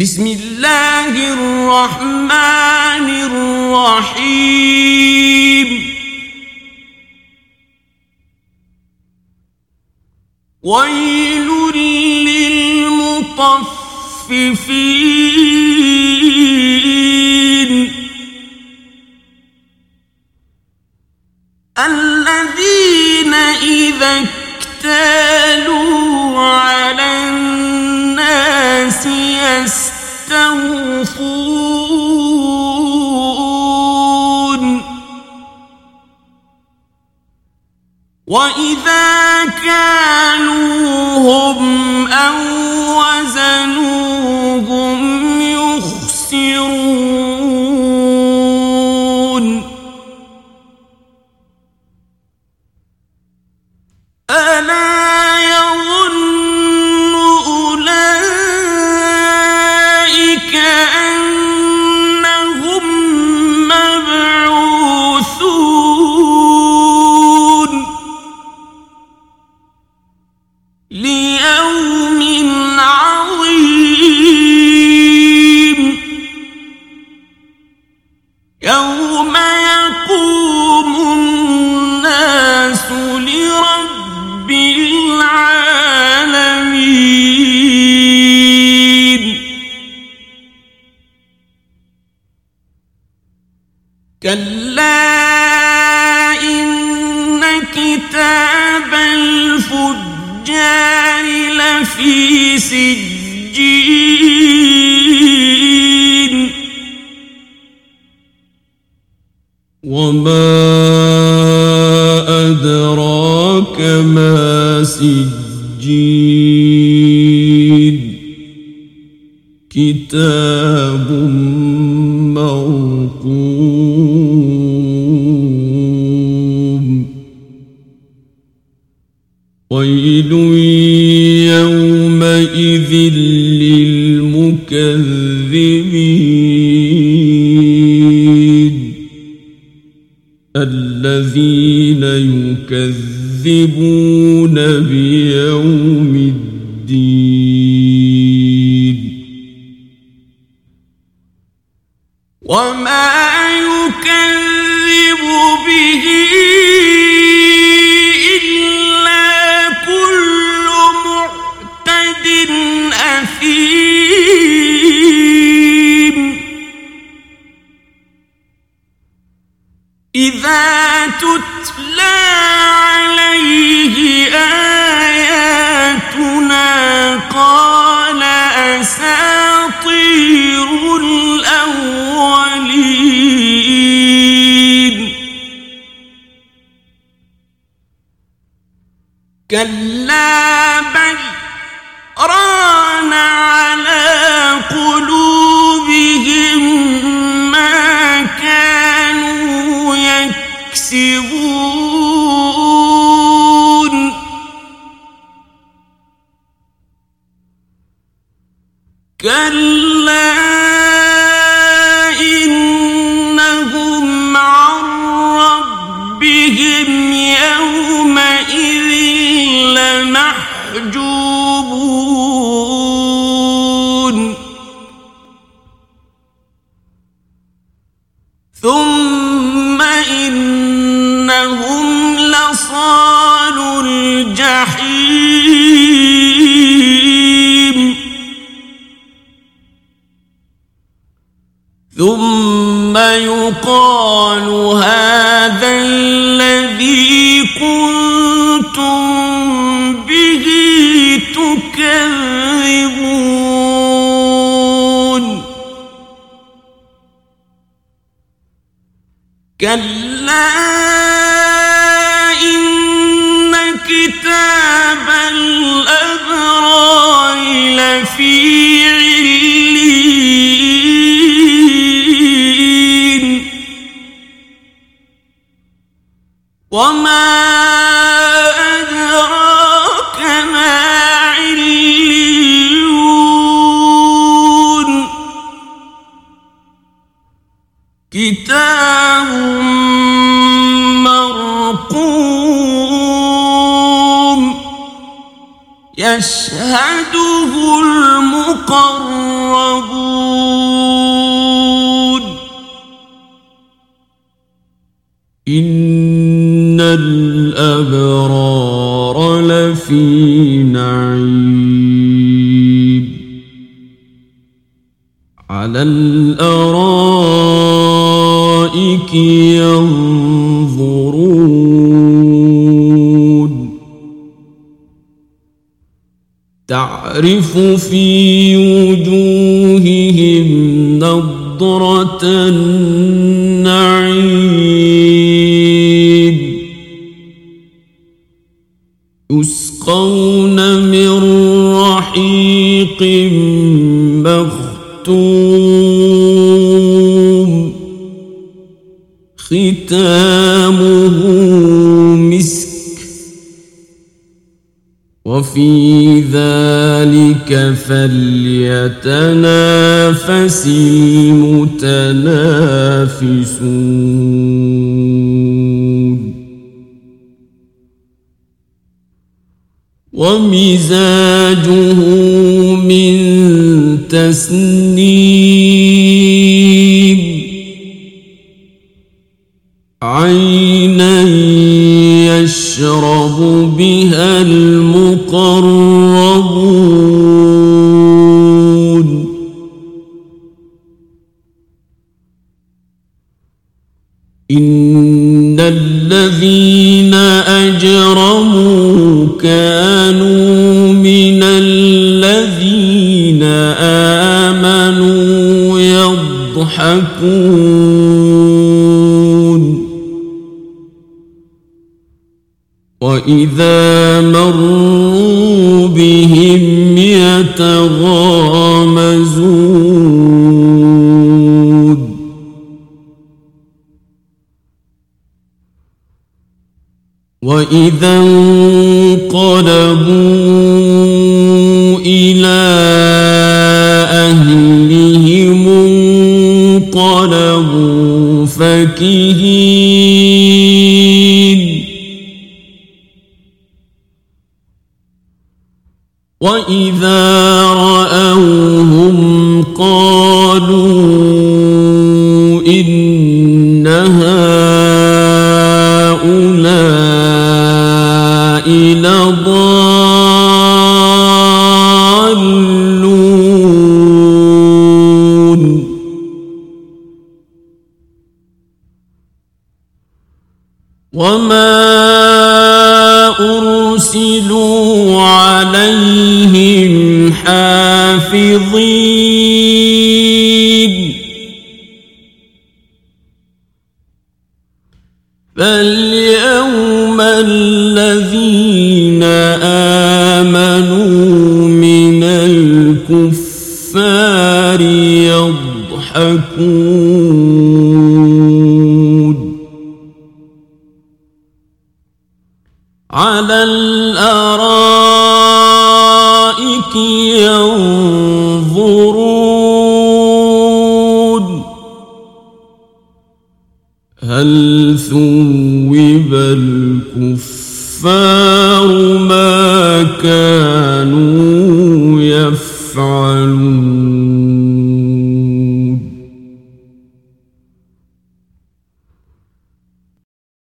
بسم الله الرحمن الرحيم. ويل للمطففين. وإذا كانوهم أو وزنوهم سجين. وما أدراك ما سجين. كتاب مرقوم ويل يومئذ للمكذبين الذين يكذبون بيوم الدين وما يكذب إذا تتلى عليه آياتنا قال أساطير الأولين. كلا لصال الجحيم. ثم يقال هذا الذي كنتم به تكذبون. كلا كتاب الأبرار لفي علين وما أدراك ما عليون. كتاب يشهده المقربون. إن الأبرار لفي نعيم. على الأرائك ينظرون. تعرف في وجوههم نضرة النعيم. يسقون من رحيق مختوم. ختامه وفي ذلك فليتنافس المتنافسون. ومزاجه من تسنيم يشرب بها المقربون. إن الذين أجرموا كانوا من الذين آمنوا يضحكون. وإذا مروا بهم يتغامزون وإذا انقلبوا إلى أهلهم انقلبوا فكهين وإذا رأوهم حافظين فاليوم الذين آمنوا من الكفار يضحكون على الأرائك ينظرون هل ثوب الكفار ما كانوا